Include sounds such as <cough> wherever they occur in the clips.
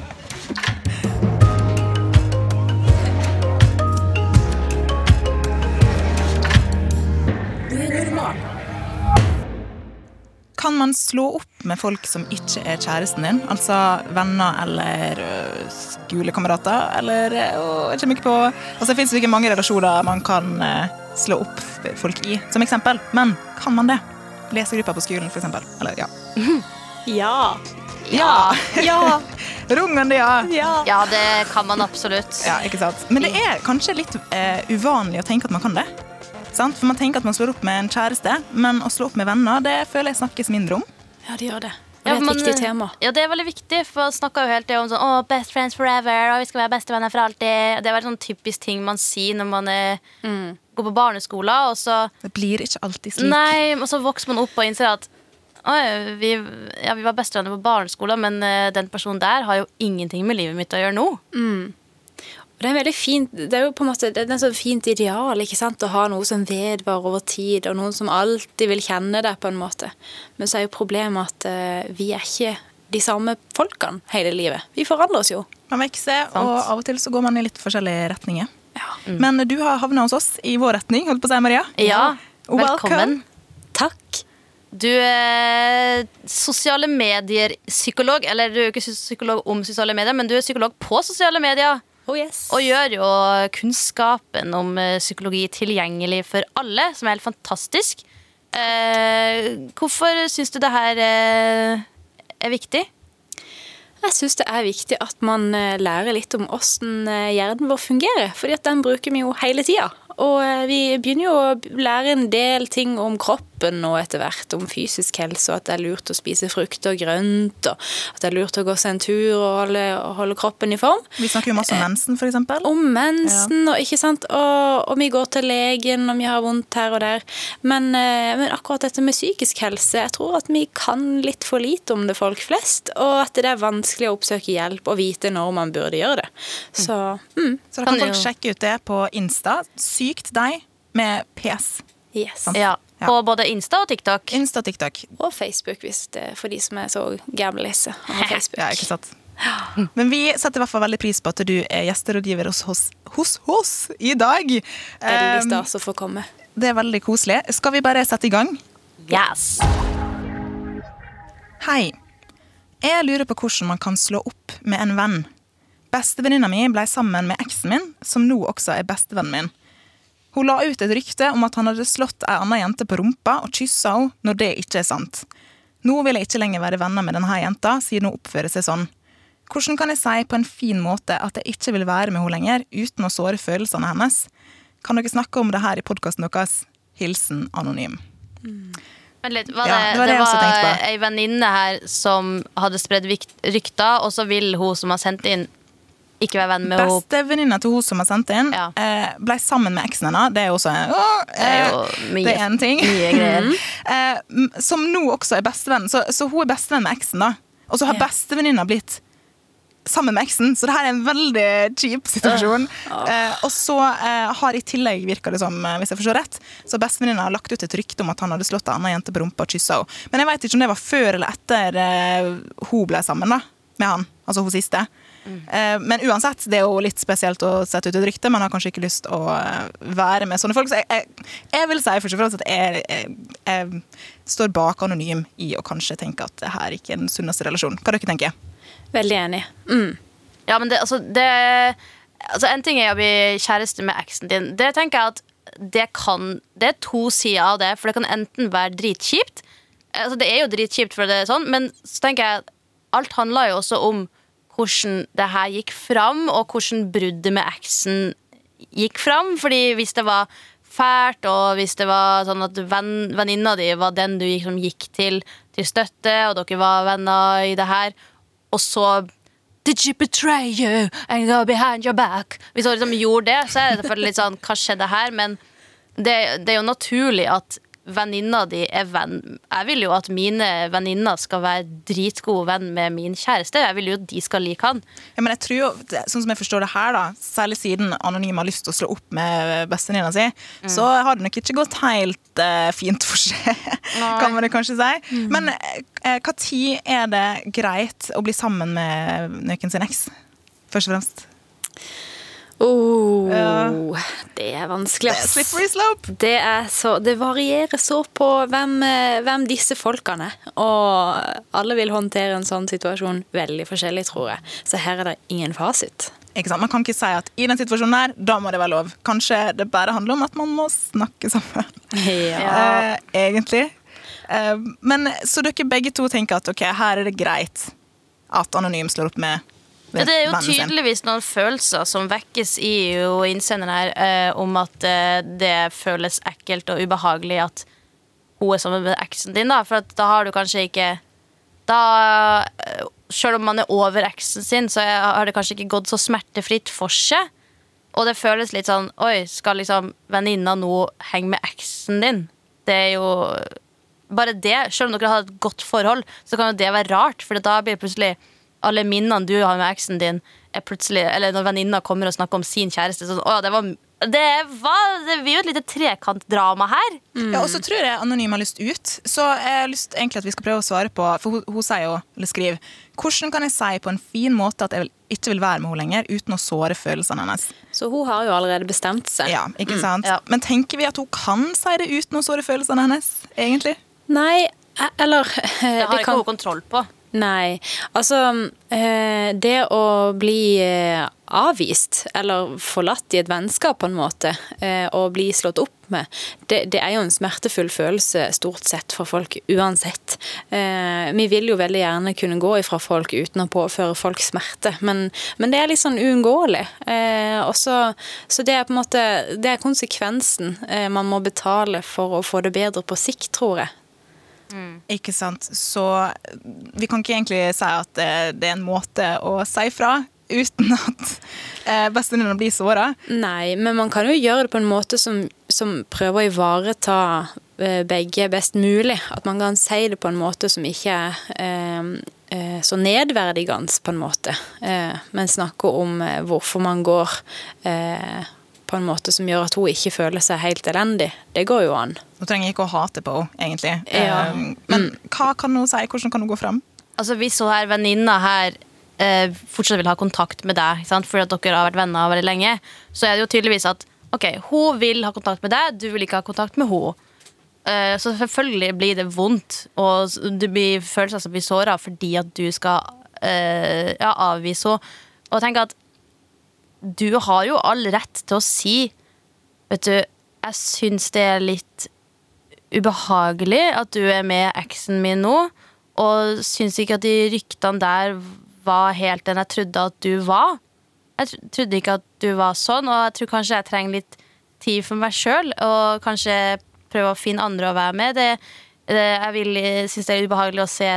<laughs> Kan man slå opp med folk som ikke er kjæresten din? Altså venner eller ø, skolekamerater? Eller ø, jeg kommer ikke på Altså, Det fins ikke mange relasjoner man kan slå opp folk i, som eksempel. Men kan man det? Lesegruppa på skolen, for eksempel. Eller, ja. <laughs> Ja. Ja! Ja. <laughs> Rungende, ja. ja. Ja, det kan man absolutt. Ja, ikke sant? Men det er kanskje litt eh, uvanlig å tenke at man kan det. Sant? For Man tenker at man slår opp med en kjæreste, men å slå opp med venner det føler jeg snakkes mindre om. Ja, det gjør det. Og Ja, det er et viktig tema. Ja, det er veldig viktig, for man snakker jo hele tida om sånn oh, best friends forever, og vi skal være bestevenner for alltid. Det er veldig sånn typisk ting man sier når man er, går på barneskolen, og så Det blir ikke alltid slik. Nei, og så vokser man opp og innser at Oi, vi, ja, vi var bestevenner på barneskolen, men uh, den personen der har jo ingenting med livet mitt å gjøre nå. Og det er veldig fint, det er jo på en måte det er et fint ideal ikke sant? å ha noe som vedvarer over tid, og noen som alltid vil kjenne deg på en måte. Men så er jo problemet at eh, vi er ikke de samme folkene hele livet. Vi forandrer oss jo. Man vokser, og av og til så går man i litt forskjellige retninger. Ja. Men du har havna hos oss i vår retning, holdt på å si, Maria. Ja, Welcome. velkommen. Takk. Du er sosiale medier-psykolog. Eller du er ikke psykolog om sosiale medier, men du er psykolog på sosiale medier. Oh yes. Og gjør jo kunnskapen om eh, psykologi tilgjengelig for alle, som er helt fantastisk. Eh, hvorfor syns du det her eh, er viktig? Jeg syns det er viktig at man eh, lærer litt om åssen hjernen vår fungerer. fordi at den bruker vi jo hele tida. Og eh, vi begynner jo å lære en del ting om kroppen nå etter hvert om fysisk helse, og at det er lurt å spise frukt og grønt, og at det er lurt å gå seg en tur og holde, holde kroppen i form. Vi snakker jo masse om mensen, for eksempel. Om mensen, og, ikke sant? Og, og vi går til legen om vi har vondt her og der. Men, eh, men akkurat dette med psykisk helse, jeg tror at vi kan litt for lite om det, folk flest. Og at det er vanskelig å oppsøke hjelp og vite når man burde gjøre det. Så mm, Så da kan Kan folk jo- sjekke ut det på Insta. Sykt deg med PS. yes. Ja, Ja. På både Insta og TikTok. Insta og TikTok. Og Facebook, hvis det er for de som er så gamlisse. og. <laughs> Ja, ikke sant? Men vi setter i hvert fall veldig pris på at du er gjesterådgiver hos oss, hos oss i dag. Veldig Um, stas å få komme. det er veldig koselig. Skal vi bare sette i gang? Yes. Hei. Jeg lurer på hvordan man kan slå opp med en venn. Bestevenninna mi ble sammen med eksen min, som nå også er bestevennen min. Hun la ut et rykte om at han hadde slått ei anna jente på rumpa og kyssa henne når det ikke er sant. Nå vil jeg ikke lenger være venner med denne jenta, siden hun oppfører seg sånn. Hvordan kan jeg si på en fin måte at jeg ikke vil være med henne lenger, uten å såre følelsene hennes? Kan dere snakke om det her i podkasten deres? Hilsen anonym. Vent litt, var det, Ja, det var det det var ei venninne her som hadde spredd rykter, og så vil hun som har sendt inn, ikke være venn med henne. Bestevenninna til hun som har sendt inn, Ja. eh, ble sammen med eksen hennes. Det er også åh, Det er jo eh, mye- det er en ting. mye greier. <laughs> eh, som nå også er bestevenn. Så, så hun er bestevenn med eksen, da. Og så har Ja. bestevenninna blitt sammen med eksen, så det her er en veldig kjip situasjon. Eh, og så eh, har i tillegg, virka det som, eh, hvis jeg forstår rett, så bestevenninna har lagt ut et rykte om at han hadde slått ei anna jente på rumpa og kyssa henne. Men jeg vet ikke om det var før eller etter eh, hun ble sammen da, med han. Altså hun siste. Eh, Men uansett, det er jo litt spesielt å sette ut et rykte. Man har kanskje ikke lyst å eh, være med sånne folk. Så jeg, jeg, jeg vil si først og fremst at jeg, jeg, står bak anonym i å kanskje tenke at det her ikke er den sunneste relasjonen. Hva dere tenker Veldig enig. Mm. Ja, men det, altså, det altså, En ting er å bli kjæreste med eksen din. Det tenker jeg at det kan Det er to sider av det, for det kan enten være dritkjipt. Altså, det er jo dritkjipt, for det er sånn, men så tenker jeg alt handler jo også om hvordan det her gikk fram, og hvordan bruddet med eksen gikk fram. Fordi hvis det var fælt, og hvis det var sånn at venn, venninna di var den du gikk, som gikk til til støtte, og dere var venner i det her, og så Did she betray you and go behind your back? Hvis hun liksom gjorde det, så er det selvfølgelig litt sånn Hva skjedde her? Men det, det er jo naturlig at venninna di er venn Jeg vil jo at mine venninner skal være dritgode venn med min kjæreste. Jeg vil jo at de skal like han. Ja, men jeg tror jo, sånn som jeg forstår det her, da, særlig siden Anonym har lyst til å slå opp med bestevenninna si, så har det nok ikke gått helt uh, fint for seg, <laughs> kan man jo kanskje si. Men uh, hva tid er det greit å bli sammen med nøken sin eks? Først og fremst. Oh, Ja. Det er vanskelig, ass. Slippery slope! Det, er så, det varierer så på hvem, eh, hvem disse folkene er. Og alle vil håndtere en sånn situasjon veldig forskjellig, tror jeg. Så her er det ingen fasit. Man kan ikke si at i den situasjonen der, da må det være lov. Kanskje det bare handler om at man må snakke sammen. <laughs> Ja. eh, egentlig. Eh, men så dere begge to tenker at ok, her er det greit at Anonym slår opp med Ja, det er jo tydeligvis noen følelser som vekkes i jo innsenderen her, eh, om at eh, det føles ekkelt og ubehagelig at hun er sammen med eksen din. Da, for da har du kanskje ikke Da eh, om man er over eksen sin, så har det kanskje ikke gått så smertefritt for seg. Og det føles litt sånn Oi, skal liksom venninna nå henge med eksen din? Det er jo bare det, selv om dere har et godt forhold, så kan jo det være rart. For da blir det plutselig alle minnene du har med eksen din, er plutselig Eller når venninna kommer og snakker om sin kjæreste, sånn Å, det var Det, var, det blir jo et lite trekantdrama her. Ja, og så tror jeg Anonym har lyst ut. Så jeg har lyst egentlig at vi skal prøve å svare på For hun, hun sier jo, eller skriver Hvordan kan jeg si på en fin måte at jeg ikke vil være med henne lenger uten å såre følelsene hennes? Så hun har jo allerede bestemt seg. Ja, ikke sant? ja. Men tenker vi at hun kan si det uten å såre følelsene hennes? Egentlig? Nei, eh, eller <laughs> Det har det ikke kan, hun kontroll på. Nei. Altså, eh, det å bli eh, avvist eller forlatt i et vennskap på en måte, eh, og bli slått opp med, det, det er jo en smertefull følelse stort sett for folk uansett. Vi vil jo veldig gjerne kunne gå ifra folk uten å påføre folk smerte, men, men det er litt sånn uunngåelig. Så, så det er på en måte det er konsekvensen man må betale for å få det bedre på sikt, tror jeg. Ikke sant? Så vi kan ikke egentlig si at det, det er en måte å si fra uten <laughs> at eh, bestevenninna blir såra. Nei, men man kan jo gjøre det på en måte som, som prøver å ivareta eh, begge best mulig. At man kan si det på en måte som ikke er eh, eh, så nedverdigende, på en måte. Eh, men snakke om eh, hvorfor man går eh, på en måte som gjør at hun ikke føler seg helt elendig. Det går jo an. Hun trenger ikke å hate på henne, egentlig. Ja. Eh, men hva kan hun si? Hvordan kan hun gå fram? Altså Hvis hun her venninna her eh, fortsatt vil ha kontakt med deg, sant? fordi at dere har vært venner veldig lenge, så er det jo tydeligvis at ok, hun vil ha kontakt med deg, du vil ikke ha kontakt med henne. Eh, så selvfølgelig blir det vondt, og du blir følelser som blir såra fordi at du skal eh, ja, avvise henne. Og tenk at du har jo all rett til å si Vet du, jeg syns det er litt ubehagelig at du er med eksen min nå, og syns ikke at de ryktene der var helt den jeg trodde at du var. Jeg trodde ikke at du var sånn, og jeg tror kanskje jeg trenger litt tid for meg sjøl, og kanskje prøve å finne andre å være med. Det, det, jeg syns det er ubehagelig å se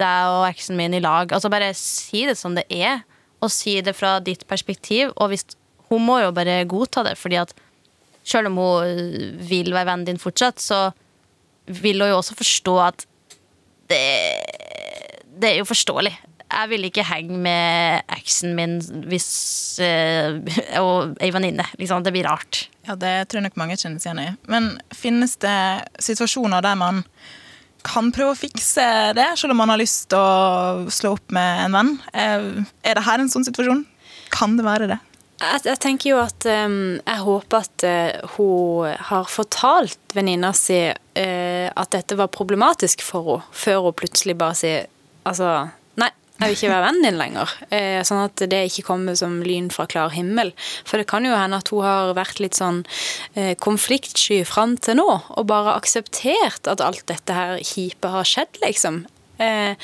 deg og eksen min i lag. Altså Bare si det som det er, og si det fra ditt perspektiv. Og hvis, hun må jo bare godta det, fordi at selv om hun vil være vennen din fortsatt, så vil hun jo også forstå at det, det er jo forståelig. Jeg vil ikke henge med eksen min hvis, øh, og ei venninne. Liksom. Det blir rart. Ja, Det tror jeg nok mange kjenner seg igjen i. Men finnes det situasjoner der man kan prøve å fikse det, selv om man har lyst til å slå opp med en venn? Eh, Er det her en sånn situasjon? Kan det være det? Jeg, jeg tenker jo at um, Jeg håper at uh, hun har fortalt venninna si uh, at dette var problematisk for henne, før hun plutselig bare sier altså jeg vil ikke være vennen din lenger. Uh, sånn at det ikke kommer som lyn fra klar himmel. For det kan jo hende at hun har vært litt sånn uh, konfliktsky fram til nå, og bare akseptert at alt dette her kjipe har skjedd, liksom. Uh,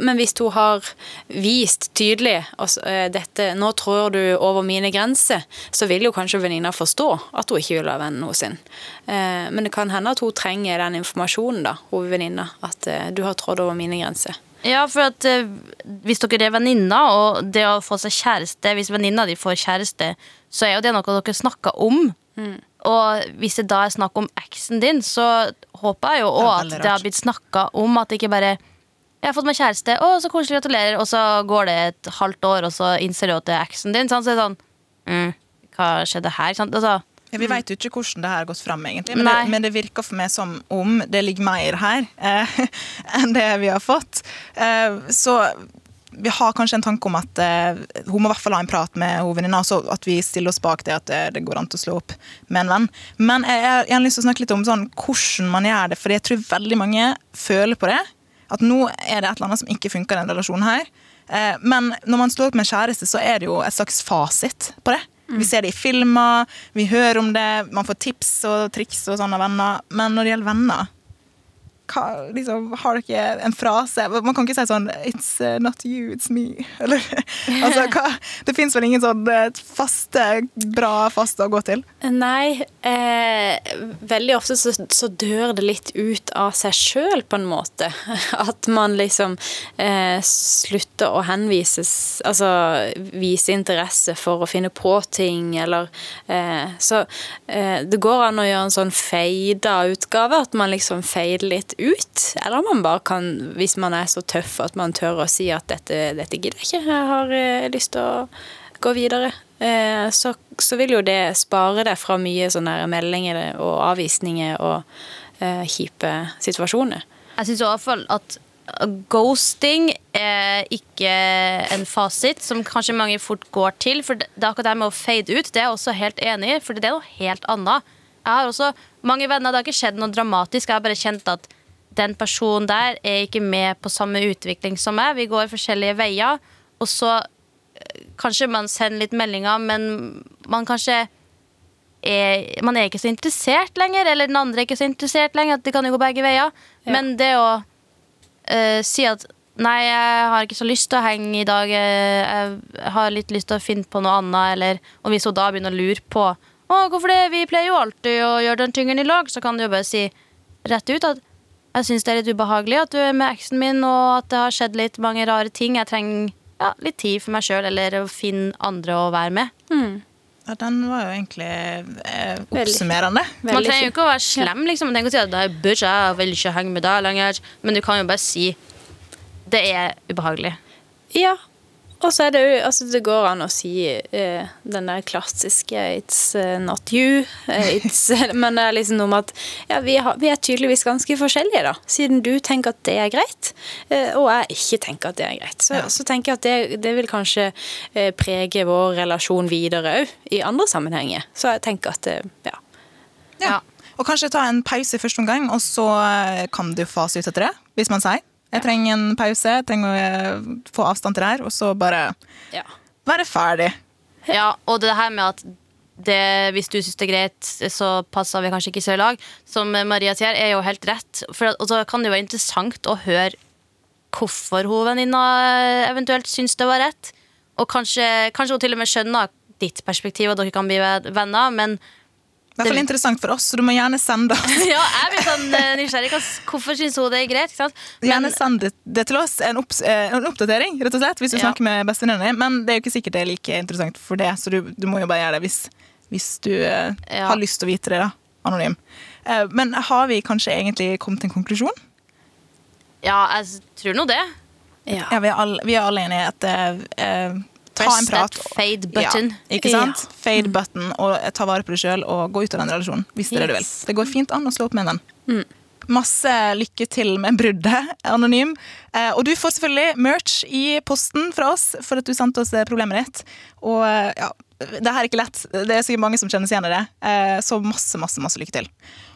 Men hvis hun har vist tydelig altså, eh, dette, nå trår du over mine grenser, så vil jo kanskje venninna forstå at hun ikke vil være vennen. Eh, Men det kan hende at hun trenger den informasjonen, da, hun. At eh, du har trådt over mine grenser. Ja, for at eh, hvis dere er venninner, og det å få seg kjæreste Hvis venninna di får kjæreste, så er jo det noe dere snakker om. Og hvis det da er snakk om eksen din, så håper jeg jo òg at det har blitt snakka om. At det ikke bare Jeg har fått meg kjæreste, å, så koselig, gratulerer. Og så går det et halvt år, og så innser du at det er eksen din. Sant? Så er det sånn mm, Hva skjedde her? Sant? Altså, Vi vet jo ikke hvordan det her har gått fram, egentlig, men det, men det virker for meg som om det ligger mer her eh, <laughs> enn det vi har fått. Eh, så vi har kanskje en tanke om at eh, hun må i hvert fall ha en prat med venninna, og så at vi stiller oss bak det at det, det går an til å slå opp med en venn. Men jeg, jeg har lyst til å snakke litt om sånn, hvordan man gjør det, for jeg tror veldig mange føler på det. At nå er det et eller annet som ikke funker i den relasjonen her. Eh, men når man slår opp med en kjæreste, så er det jo et slags fasit på det. Vi ser det i filmer, vi hører om det, man får tips og triks og sånn av venner. Men når det gjelder venner, hva, liksom, har dere en frase? Man kan ikke si sånn It's uh, not you, it's me. <laughs> Eller, altså, hva, det fins vel ingen sånn eh, faste, bra faste å gå til? Nei, eh, veldig ofte så, så dør det litt ut av seg sjøl, på en måte. <laughs> At man liksom eh, slutter å henvises Altså vise interesse for å finne på ting, eller eh, Så eh, det går an å gjøre en sånn feida utgave, at man liksom feider litt ut. Eller man bare kan, hvis man er så tøff at man tør å si at dette, dette gidder jeg ikke, jeg har eh, lyst til å gå videre. Eh, så, så vil jo det spare deg fra mye sånne meldinger og avvisninger og eh, kjipe situasjoner. Jeg syns i hvert fall at ghosting er ikke en fasit som kanskje mange fort går til. For det er akkurat det med å fade ut, det er jeg også helt enig i, for det er noe helt annet. Jeg har også mange venner, det har ikke skjedd noe dramatisk, jeg har bare kjent at den personen der er ikke med på samme utvikling som meg. Vi går forskjellige veier, og så eh, kanskje man sender litt meldinger, men man kanskje er, man er ikke så interessert lenger, eller den andre er ikke så interessert lenger. Det kan jo gå begge veier. Ja. Men det å uh, si at nei, jeg har ikke så lyst til å henge i dag, eh, jeg har litt lyst til å finne på noe annet, eller Og hvis hun da begynner å lure på å, hvorfor det, vi pleier jo alltid å gjøre den tingen i lag, så kan du jo bare si rett ut at jeg syns det er litt ubehagelig at du er med eksen min, og at det har skjedd litt mange rare ting. Jeg trenger ja, litt tid for meg sjøl, eller å finne andre å være med. Ja, den var jo egentlig eh, oppsummerende. Man Veldig trenger jo ikke å være slem, liksom. Man trenger ikke å si at det er bitch, jeg vil ikke henge med deg lenger. Men du kan jo bare si det er ubehagelig. Ja. Og så er det jo altså Det går an å si uh, den der klassiske 'it's eh, not you'. eh, it's, <laughs> men det er liksom noe med at ja, vi, har, vi er tydeligvis ganske forskjellige, da. Siden du tenker at det er greit, uh, og jeg ikke tenker at det er greit. Så, Ja. så tenker jeg at det, det vil kanskje uh, prege vår relasjon videre òg, i andre sammenhenger. Så jeg tenker at ja. Ja. Og kanskje ta en pause i første omgang, og så kan du fase ut etter det. Hvis man sier jeg trenger en pause, jeg trenger å eh, få avstand til det her, og så bare ja. være ferdig. Ja, og det her med at det, hvis du syns det er greit, så passer vi kanskje ikke så i lag. Som Maria sier, er jo helt rett. For, og så kan det jo være interessant å høre hvorfor hun venninna eventuelt syns det var rett. Og kanskje, kanskje hun til og med skjønner ditt perspektiv, og dere kan bli venner, men I hvert fall interessant for oss, så du må gjerne sende oss. <laughs> ja, jeg blir sånn eh, nysgjerrig. Hvorfor syns hun det er greit? Sant? Gjerne Men, send det, til oss. En, opps, eh, en oppdatering, rett og slett, hvis du Ja. snakker med bestevenninna di. Men det er jo ikke sikkert det er like interessant for det, så du, du må jo bare gjøre det hvis, hvis du eh, Ja. har lyst til å vite det. da, Anonym. Men har vi kanskje egentlig kommet til en konklusjon? ja, jeg tror nå det. ja. Ja, vi er alle, vi er alle enige at uh, ta en prat. that fade button. Ja, ikke sant? Fade button, og ta vare på deg sjøl og gå ut av den relasjonen. hvis det er det du vil. Det går fint an å slå opp med den. Mm. Masse lykke til med bruddet, Anonym. Eh, og du får selvfølgelig merch i posten fra oss for at du sendte oss eh, problemet ditt. Og eh, ja, det her er ikke lett. Det er sikkert mange som kjenner seg igjen i det. Eh, så masse, masse, masse lykke til.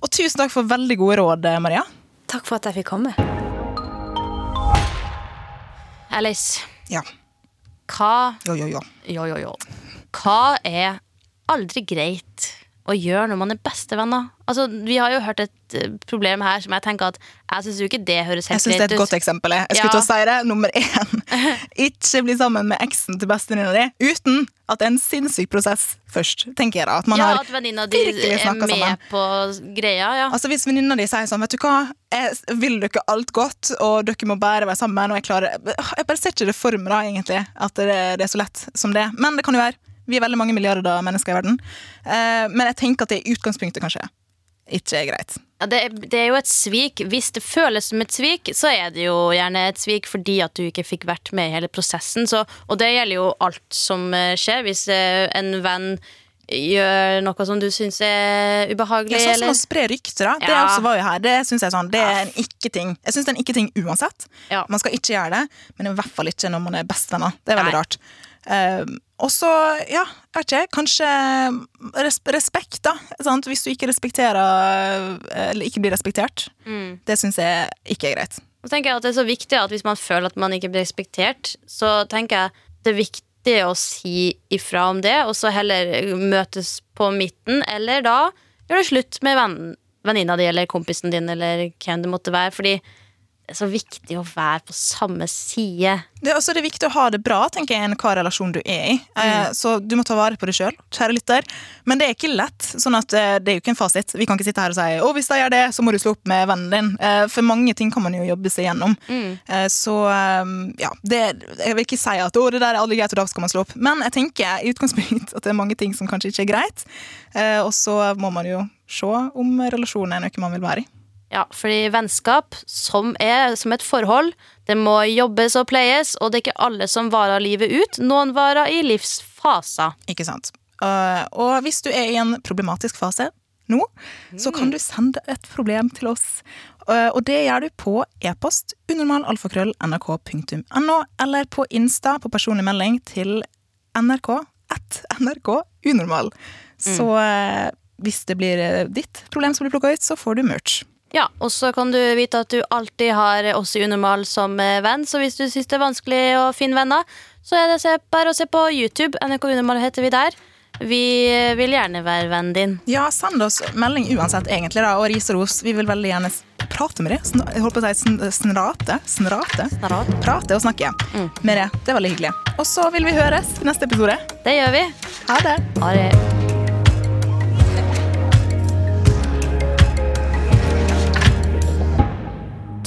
Og tusen takk for veldig gode råd, Maria. Takk for at jeg fikk komme. Alice, Ja. Hva Jo, jo, jo. Jo, jo, jo. Hva er aldri greit å gjøre når man er bestevenner? Altså, vi har jo hørt et eh, problem her som jeg tenker at jeg syns jo ikke det høres helt greit ut. Jeg syns det er et godt eksempel. Jeg skulle Ja. til å si det. Nummer én. <laughs> Ikke bli sammen med eksen til bestevenninna di uten at det er en sinnssyk prosess først, tenker jeg da. At man Ja, har at venninna di er med sammen. på greia, ja. Altså Hvis venninna di sier sånn, vet du hva, jeg vil dere alt godt, og dere må bare være sammen, og jeg klarer Jeg bare ser ikke det for meg, da, egentlig, at det, det er så lett som det. Men det kan jo være Vi er veldig mange milliarder mennesker i verden. Eh, men jeg tenker at det i utgangspunktet kanskje ikke er greit. Ja, det, er- det er jo et svik. Hvis det føles som et svik, så er det jo gjerne et svik fordi at du ikke fikk vært med i hele prosessen. Så, og det gjelder jo alt som eh, skjer. Hvis eh, en venn gjør noe som du syns er ubehagelig, Ja, sånn som å spre rykter, da. Det Ja. også var jo her. Det synes jeg sånn, det er en ikke-ting. Jeg syns det er en ikke-ting uansett. Ja. Man skal ikke gjøre det, men i hvert fall ikke når man er bestevenner. Det er veldig Nei. rart. Eh, og så, ja, jeg vet ikke, kanskje res respekt, da. Sant? Hvis du ikke respekterer Eller ikke blir respektert. Mm. Det syns jeg ikke er greit. Og tenker jeg at det er så viktig at hvis man føler at man ikke blir respektert, så tenker jeg det er viktig å si ifra om det, og så heller møtes på midten, eller da gjør det slutt med venninna di eller kompisen din eller hvem det måtte være, fordi det er så viktig å være på samme side. Det er også det er viktig å ha det bra, tenker jeg, enn hva relasjon du er i. Eh, Så du må ta vare på deg sjøl, kjære lytter. Men det er ikke lett. sånn at eh, Det er jo ikke en fasit. Vi kan ikke sitte her og si å, hvis jeg gjør det, så må du slå opp med vennen din. Eh, For mange ting kan man jo jobbe seg gjennom. Eh, Så eh, ja, det, jeg vil ikke si at å, det der er aldri greit, og da skal man slå opp. Men jeg tenker i utgangspunkt at det er mange ting som kanskje ikke er greit. Eh, Og så må man jo se om relasjonen er noe man vil være i. Ja, fordi vennskap, som er som et forhold, det må jobbes og pleies, og det er ikke alle som varer livet ut. Noen varer i livsfaser. Ikke sant? Uh, og hvis du er i en problematisk fase nå, så kan du sende et problem til oss. Uh, og det gjør du på e-post unormal.alfakrøll.nrk.no, eller på Insta på personlig melding til nrk at nrk unormal. Så uh, hvis det blir ditt problem som blir plukka ut, så får du merch. Ja, og så kan du vite at du alltid har oss i Unormal som eh, venn, så hvis du syns det er vanskelig å finne venner, så er det bare å se på YouTube. NRK Unormal heter vi der. Vi eh, vil gjerne være vennen din. Ja, send oss melding uansett, egentlig, da, og ris og ros. Vi vil veldig gjerne prate med deg. Jeg holdt på å si sn snrate. Snrate. Snarere. Prate og snakke med det. Det er veldig hyggelig. Og så vil vi høres i neste episode. Det gjør vi. Ha det! Ha det.